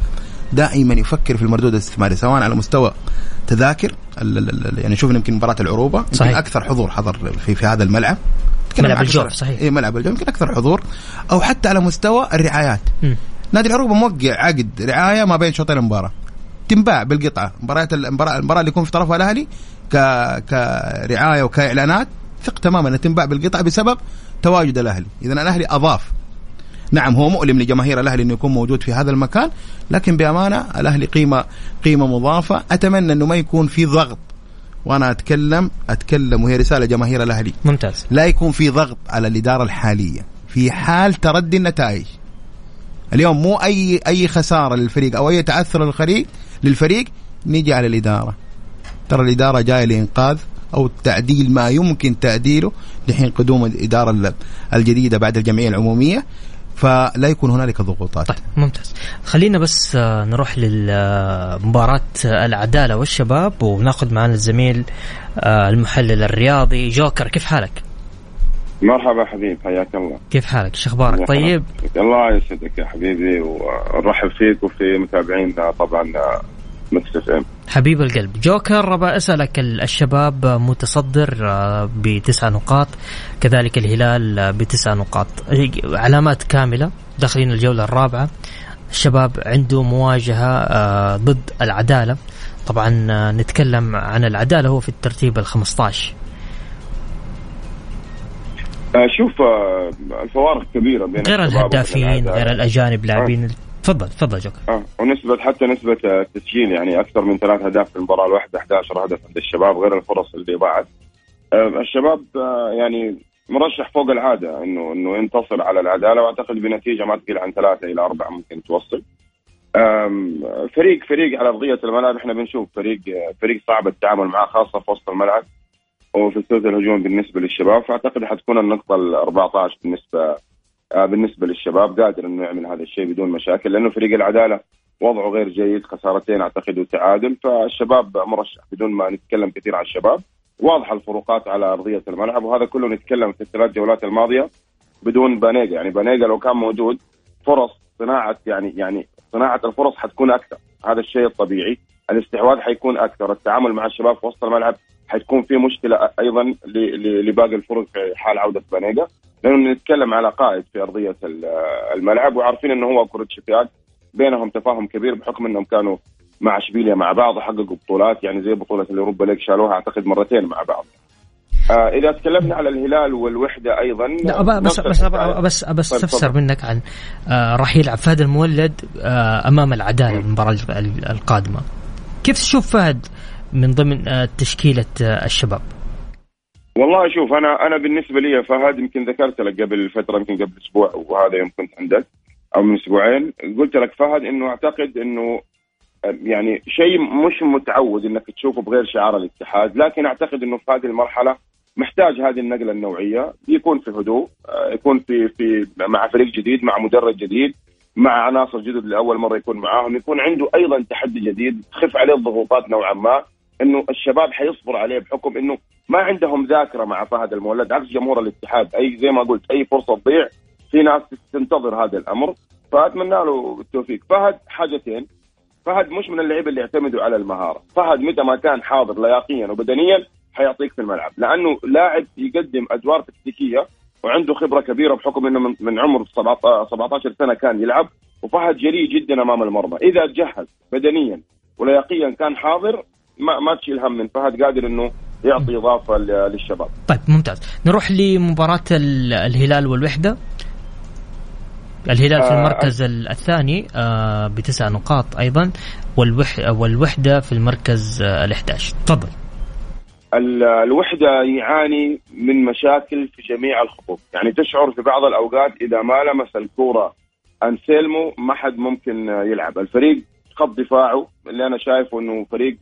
دائما يفكر في المردود الاستثماري سواء على مستوى تذاكر يعني شوفنا يمكن مباراة العروبة يمكن
صحيح.
أكثر حضور حضر في في هذا الملعب
ملعب الجوف، صحيح.
اي ملعب الجوف يمكن أكثر حضور أو حتى على مستوى الرعايات
مم.
نادي العروبة موقع عقد رعاية ما بين شوطين المباراة تنباع بالقطعة مباريات المباراه المباراة اللي يكون في طرفها الأهلي ك كرعاية وكإعلانات ثق تماما إنها تنباع بالقطعة بسبب تواجد الأهلي اذا الأهلي أضاف نعم هو مؤلم لجماهير الأهلي إنه يكون موجود في هذا المكان لكن بأمانة الأهلي قيمة قيمة مضافة. أتمنى إنه ما يكون في ضغط. وأنا أتكلم أتكلم وهي رسالة جماهير الأهلي.
ممتاز.
لا يكون في ضغط على الإدارة الحالية. في حال تردي النتائج. اليوم مو أي أي خسارة للفريق أو أي تعثر للفريق للفريق نيجي على الإدارة. ترى الإدارة جاية لإنقاذ أو تعديل ما يمكن تعديله. لحين قدوم الإدارة ال- الجديدة بعد الجمعية العمومية. فلا يكون هنالك ضغوطات.
طيب ممتاز. خلينا بس آه، نروح لمباراة العدالة والشباب وناخذ معنا الزميل آه، المحلل الرياضي جوكر. كيف حالك؟
مرحبا حبيب حياك الله.
كيف حالك؟ شو أخبارك؟ طيب.
الله يسعدك يا حبيبي ونرحب فيك وفي متابعينا طبعا مكس إف إم.
حبيب القلب. جوكر أسألك ال- الشباب متصدر آه، بتسع نقاط. كذلك الهلال آه، بتسع نقاط. علامات كاملة داخلين الجولة الرابعة. الشباب عنده مواجهة آه، ضد العدالة. طبعا آه، نتكلم عن العدالة هو في الترتيب ال 15
آه، شوف آه، الفوارق كبيرة بين
غير الهدافين. غير الأجانب لاعبين تفضل تفضل جوكر
آه، ونسبة حتى نسبة التسجيل يعني أكثر من ثلاث أهداف في المباراة الواحدة 11 هدف عند الشباب غير الفرص اللي ضاعت. آه، الشباب آه، يعني مرشح فوق العادة إنه إنه ينتصر على العدالة وأعتقد بنتيجة ما تقل عن ثلاثة إلى أربعة ممكن توصل. فريق فريق على أرضية الملعب إحنا بنشوف فريق فريق صعب التعامل معه خاصة في وسط الملعب وفي الثلث الهجوم بالنسبة للشباب فأعتقد حتكون النقطة ال 14 بالنسبة بالنسبة للشباب قادر إنه يعمل هذا الشيء بدون مشاكل لأنه فريق العدالة وضعه غير جيد خسارتين أعتقد وتعادل فالشباب مرشح بدون ما نتكلم كثير عن الشباب. واضحة الفروقات على أرضية الملعب وهذا كله نتكلم في الثلاث جولات الماضية بدون بانيجا. يعني بانيجا لو كان موجود فرص صناعة يعني يعني صناعة الفرص حتكون أكثر. هذا الشيء الطبيعي. الاستحواذ حيكون أكثر التعامل مع الشباب في وسط الملعب حتكون في مشكلة أيضا لباقي الفرق في حال عودة بانيجا. لأنه نتكلم على قائد في أرضية ال- الملعب وعارفين إنه هو كريتشوفياك بينهم تفاهم كبير بحكم إنهم كانوا مع أشبيليا مع بعض وحققوا بطولات يعني زي بطولة ال Europa League شالوها أعتقد مرتين مع بعض. آه إذا تكلمنا على الهلال والوحدة أيضا
لا أبا بس بس. أبا بس بس
طيب، أستفسر.
منك عن آه راح يلعب فهد المولد آه أمام العدالة المباراة ال- القادمة كيف تشوف فهد من ضمن آه تشكيلة آه الشباب
والله شوف أنا أنا بالنسبة لي فهد يمكن ذكرت لك قبل فترة يمكن قبل أسبوع وهذا يوم كنت عندك أو من أسبوعين قلت لك فهد إنه أعتقد إنه يعني شيء مش متعود إنك تشوفه بغير شعار الاتحاد لكن أعتقد إنه في هذه المرحلة محتاج هذه النقلة النوعية يكون في هدوء يكون في في مع فريق جديد مع مدرب جديد مع عناصر جدد لأول مرة يكون معاهم يكون عنده أيضا تحدي جديد تخف عليه الضغوطات نوعا ما. إنه الشباب حيصبر عليه بحكم إنه ما عندهم ذاكرة مع فهد المولد عكس جمهور الاتحاد. أي زي ما قلت أي فرصة تضيع في ناس تنتظر هذا الأمر. فاتمنى له التوفيق. فهد حاجتين. فهد مش من اللعيبة اللي يعتمدوا على المهارة. فهد متى ما كان حاضر لياقيا وبدنيا حيعطيك في الملعب. لأنه لاعب يقدم أدوار تكتيكية وعنده خبرة كبيرة بحكم إنه من- عمر 17 17 سنة كان يلعب وفهد جريء جدا أمام المرمى. إذا تجهز بدنيا ولياقيا كان حاضر ما ما تشيل هم من فهد قادر إنه يعطي إضافة للشباب.
طيب ممتاز. نروح لمباراة ال- الهلال والوحدة. الهلال في
آه،
المركز ال- الثاني آه، بتسع نقاط أيضا والوح والوحدة في المركز ال 11 تفضل.
ال- الوحدة يعاني من مشاكل في جميع الخطوط. يعني تشعر في بعض الأوقات إذا ما لمس الكوره أنسيلمو ما حد ممكن يلعب. الفريق خط دفاعه اللي أنا شايفه إنه فريق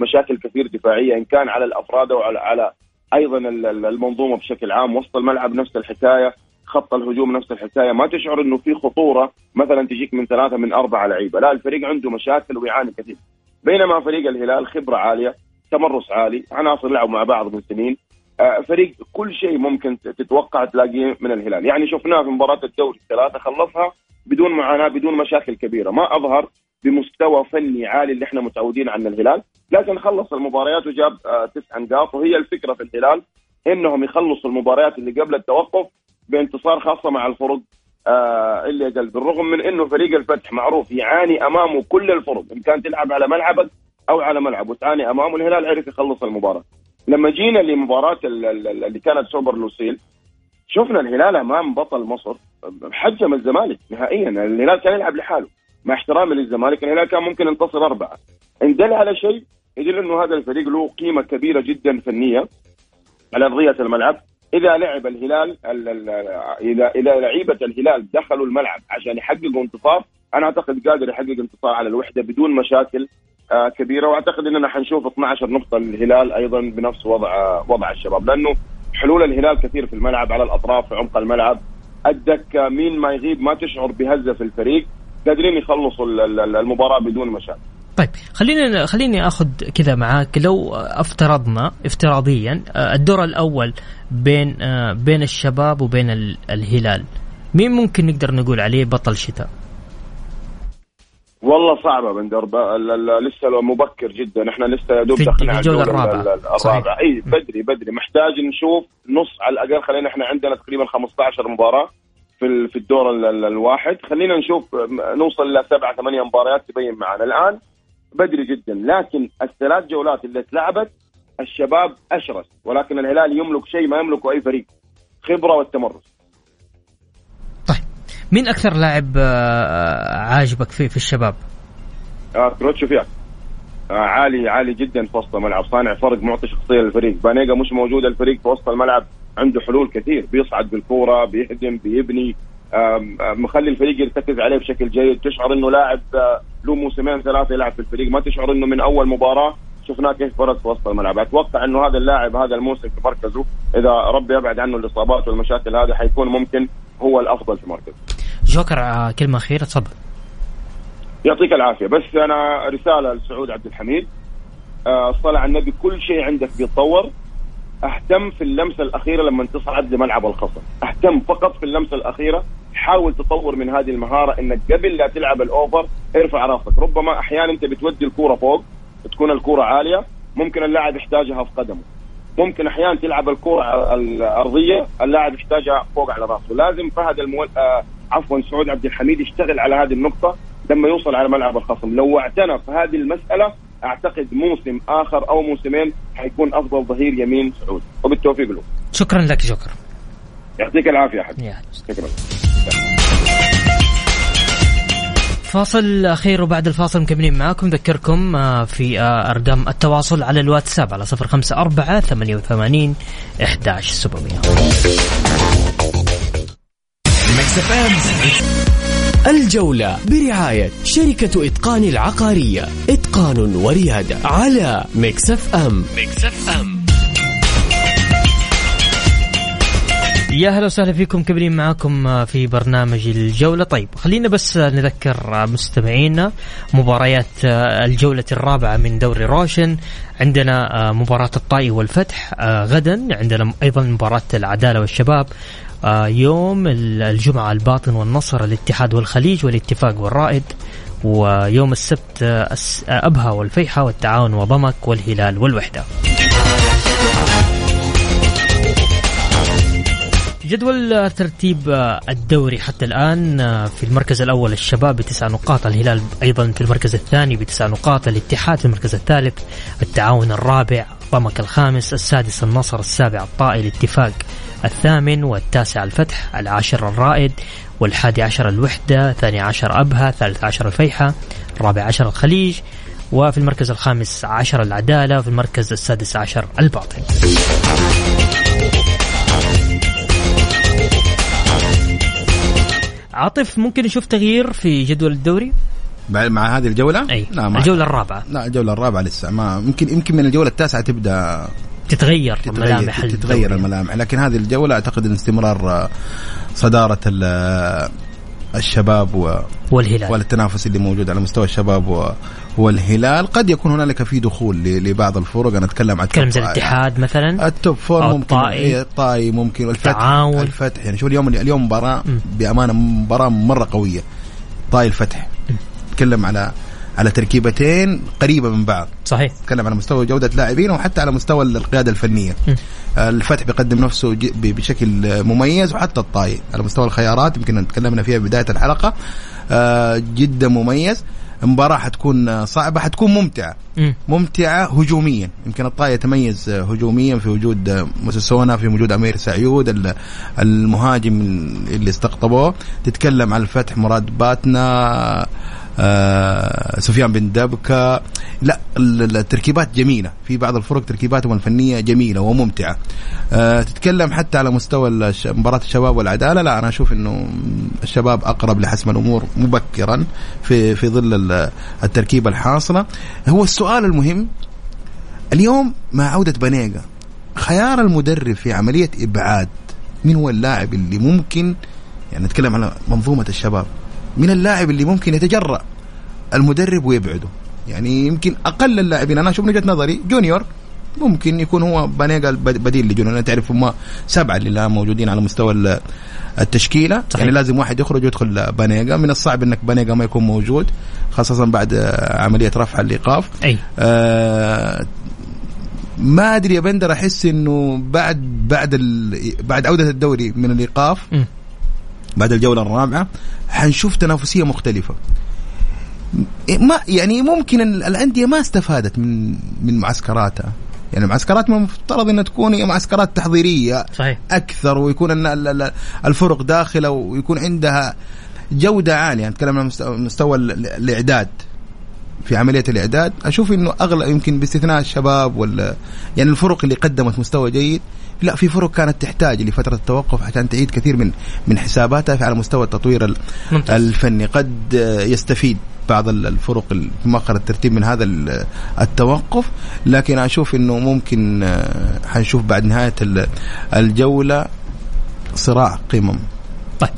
مشاكل كثير دفاعية إن كان على الأفراد وعلى على أيضا ال- ال- المنظومة بشكل عام وسط الملعب نفس الحكاية خط الهجوم نفس الحكاية. ما تشعر إنه في خطورة مثلا تجيك من ثلاثة من أربعة لعيبة. لا الفريق عنده مشاكل ويعاني كثير. بينما فريق الهلال خبرة عالية تمرس عالي عناصر لعبوا مع بعض من سنين. آه، فريق كل شيء ممكن تتوقع تلاقيه من الهلال. يعني شفناه في مباراة الدوري الثلاثة خلصها بدون معاناة بدون مشاكل كبيرة. ما أظهر بمستوى فني عالي اللي إحنا متعودين عن الهلال. لكن خلص المباريات وجاب آه، تسع نقاط. وهي الفكرة في الهلال إنهم يخلصوا المباريات اللي قبل التوقف بانتصار خاصة مع الفرق آه اللي أقل بالرغم من إنه فريق الفتح معروف يعاني أمامه كل الفرق إن كان تلعب على ملعبك أو على ملعب وتعاني أمامه الهلال عرف يخلص المباراة. لما جينا لمباراة ال- ال- اللي كانت سوبر لوسيل شفنا الهلال أمام بطل مصر حجم الزمالك نهائيا. الهلال كان يلعب لحاله. مع احترامي للزمالك الهلال كان ممكن ينتصر أربعة. إن دل على شيء يدل إنه هذا الفريق له قيمة كبيرة جدا فنية على ارضيه الملعب. إذا لعب الهلال ال- ال- اذا إذا لعيبة الهلال دخلوا الملعب عشان يحققوا انتصار أنا أعتقد قادر يحقق انتصار على الوحدة بدون مشاكل آه، كبيرة. وأعتقد إننا حنشوف 12 نقطة للهلال أيضا بنفس وضع وضع الشباب. لأنه حلول الهلال كثير في الملعب على الأطراف في عمق الملعب. الدكة مين ما يغيب ما تشعر بهزة في الفريق. قادرين يخلصوا ال- ال- المباراة بدون مشاكل.
طيب خليني خليني آخذ كذا معاك. لو افترضنا افتراضيا آه، الدور الأول بين آه، بين الشباب وبين ال- الهلال مين ممكن نقدر نقول عليه بطل شتاء؟
والله صعبة بندر لسه لو مبكر جدا. إحنا لسه يا دوب داخلين على
الجولة الرابعة.
الرابعة إي بدري بدري. محتاج نشوف نص على الأقل. خلينا إحنا عندنا تقريبا 15 مباراة. في في الدور ال- ال- الواحد. خلينا نشوف نوصل إلى سبعة ثمانية مباريات تبين معنا. الآن بدري جدا لكن الثلاث جولات اللي اتلعبت الشباب أشرس ولكن الهلال يملك شيء ما يملكه أي فريق خبرة والتمرس.
طيب مين أكثر لاعب آه، عاجبك فيه في الشباب؟
آه كريتشوفياك. آه عالي عالي جدا في وسط الملعب صانع فرق معطي شخصية للفريق. بانيجا مش موجود الفريق في وسط الملعب. عنده حلول كثير بيصعد بالكورة بيهدم بيبني مخلي الفريق يرتكز عليه بشكل جيد. تشعر إنه لاعب آه، له موسمين ثلاثة يلعب في الفريق. ما تشعر إنه من أول مباراة شفناه كيف برز في وسط الملعب. أتوقع إنه هذا اللاعب هذا الموسم في مركزه إذا ربي يبعد عنه الإصابات والمشاكل هذه حيكون ممكن هو الأفضل في مركزه.
جوكر آه، كلمة أخيرة تفضل.
يعطيك العافية. بس أنا رسالة لسعود عبد الحميد. آه، الصلاه على النبي كل شيء عندك بيتطور. أهتم في اللمسة الأخيرة لما تصعد لملعب الخصم. أهتم فقط في اللمسة الأخيرة. حاول تطور من هذه المهارة إنك قبل لا تلعب الأوفر ارفع راسك. ربما أحيانا أنت بتودي الكورة فوق تكون الكورة عالية. ممكن اللاعب يحتاجها في قدمه. ممكن أحيانا تلعب الكره الأرضية اللاعب يحتاجها فوق على راسه. لازم فهد المول... آه عفوا سعود عبد الحميد يشتغل على هذه النقطة لما يوصل على ملعب الخصم. لو اعتنى في هذه المسألة أعتقد موسم آخر أو موسمين حيكون أفضل ظهير يمين سعودي وبالتوفيق له.
شكرا لك شكرا
يعطيك
العافية احمد
شكرا.
فاصل أخير وبعد الفاصل مكملين معاكم. نذكركم آه، في آه، أرقام التواصل على الواتساب على 054 88 11700
الجولة برعاية شركة إتقان العقارية. إتقان وريادة على ام Mix FM
يا هلا وسهلا فيكم كبرين معاكم في برنامج الجولة. طيب خلينا بس نذكر مستمعينا مباريات الجولة الرابعة من دوري روشن. عندنا مباراة الطائي والفتح غدا. عندنا أيضا مباراة العدالة والشباب يوم الجمعة الباطن والنصر الاتحاد والخليج والاتفاق والرائد ويوم السبت أبها والفيحة والتعاون وضمك والهلال والوحدة. جدول ترتيب الدوري حتى الآن في المركز الأول الشباب بتسع نقاط الهلال أيضا في المركز الثاني بتسع نقاط الاتحاد في المركز الثالث التعاون الرابع ضمك الخامس السادس النصر السابع الطائي الاتفاق الثامن والتاسع الفتح العاشر الرائد والحادي عشر الوحدة ثاني عشر أبها ثالث عشر الفيحة الرابع عشر الخليج وفي المركز الخامس عشر العدالة وفي المركز السادس عشر الباطن. عاطف ممكن نشوف تغيير في جدول الدوري؟
مع هذه الجولة؟
أي
لا
الجولة الرابعة.
لا الجولة الرابعة لسه. ما يمكن يمكن من الجولة التاسعة تبدأ
تتغير,
تتغير
ملامح
تتغير. الملامح. لكن هذه الجولة أعتقد إن استمرار صدارة ال- الشباب و
والهلال.
والتنافس اللي موجود على مستوى الشباب و- والهلال. قد يكون هنالك في دخول لبعض الفرق. أنا أتكلم عن
تكلم زي الاتحاد مثلا؟
ال top four
أو
ممكن
الطائي.
إيه، الطائي ممكن والفتح
تعاون.
الفتح. يعني شوف اليوم اليوم مباراة
م.
بأمانة مباراة مرة قوية. طائي الفتح. نتكلم على على تركيبتين قريبة من بعض.
صحيح.
نتكلم على مستوى جودة لاعبين وحتى على مستوى القيادة الفنية.
م.
الفتح بيقدم نفسه بشكل مميز وحتى الطائي على مستوى الخيارات يمكن تكلمنا فيها بداية الحلقة. آه، جدا مميز. مباراة حتكون صعبة حتكون ممتعة.
مم.
ممتعة هجوميا. يمكن الطائي يتميز هجوميا في وجود موسيسونا في وجود أمير سعيود ال- المهاجم اللي استقطبوه. تتكلم عن الفتح مراد باتنا. آه سفيان بن دبكة. لا ال- ال- التركيبات جميلة. في بعض الفرق تركيباتهم الفنية جميلة وممتعة. آه تتكلم حتى على مستوى مباراة الشباب والعدالة. لا أنا أشوف أنه الشباب أقرب لحسم الأمور مبكرا في في ظل ال- التركيبة الحاصلة. هو السؤال المهم. اليوم مع عودة بنيقة خيار المدرب في عملية إبعاد مين هو اللاعب اللي ممكن يعني نتكلم على منظومة الشباب من اللاعب اللي ممكن يتجرأ المدرب ويبعده. يعني يمكن أقل اللاعبين أنا أشوف من وجهة نظري جونيور ممكن يكون هو بانيجا البديل لجونيور. أنا تعرف هم سبعة اللي الآن موجودين على مستوى ال- التشكيلة.
صحيح.
يعني لازم واحد يخرج ويدخل بانيجا من الصعب إنك بانيجا ما يكون موجود خاصة بعد عملية رفع الإيقاف
أي.
آه ما أدري يا بندر أحس إنه بعد بعد ال... بعد عودة الدوري من الايقاف. بعد الجولة الرابعة حنشوف تنافسية مختلفة. ما يعني ممكن ال- الأندية ما استفادت من من معسكراتها. يعني معسكرات ما مفترض إنها تكون معسكرات تحضيرية
صحيح.
أكثر ويكون ال- ال- ال- الفرق داخلة ويكون عندها جودة عالية. نتكلم عن مستوى- مستوى ال- الإعداد. في عملية الإعداد أشوف إنه أغلى يمكن باستثناء الشباب ولا يعني الفرق اللي قدمت مستوى جيد. لا في فرق كانت تحتاج لفترة التوقف عشان تعيد كثير من من حساباتها على مستوى التطوير ال-
ممتاز.
الفني. قد يستفيد بعض ال- الفرق ال- في مؤخر الترتيب من هذا ال- التوقف لكن أشوف إنه ممكن آه، حنشوف بعد نهاية ال- الجولة صراع قمم.
طيب.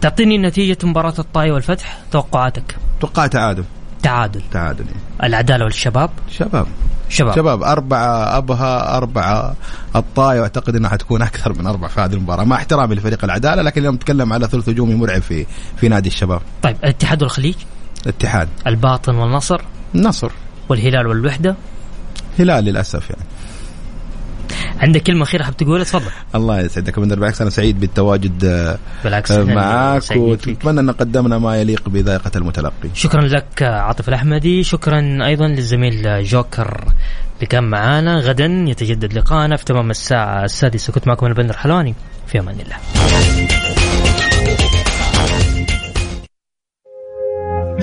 تعطيني نتيجة مباراة الطائي والفتح توقعاتك؟
توقع تعادل
تعادل
تعادل
العدالة والشباب.
شباب.
شباب.
شباب. أربعة أبها أربعة الطاي وأعتقد أنها حتكون أكثر من أربعة في هذه المباراة. مع احترامي لفريق العدالة لكن اليوم نتكلم على ثلث هجومي مرعب في في نادي الشباب.
طيب الاتحاد والخليج؟
الاتحاد.
الباطن والنصر؟
النصر.
والهلال والوحدة؟
هلال للأسف يعني.
عندك كلمة أخيرة حاب تقولها؟ تفضل.
الله يسعدك. من بالعكس أنا سعيد بالتواجد آه،
بالعكس
آه، معك. وأتمنى أن قدمنا ما يليق بذائقة المتلقي.
شكرا لك عاطف الأحمدي. شكرا أيضا للزميل جوكر اللي كان معانا. غدا يتجدد لقاءنا في تمام الساعة السادسة. كنت معكم البندر حلواني. في أمان الله.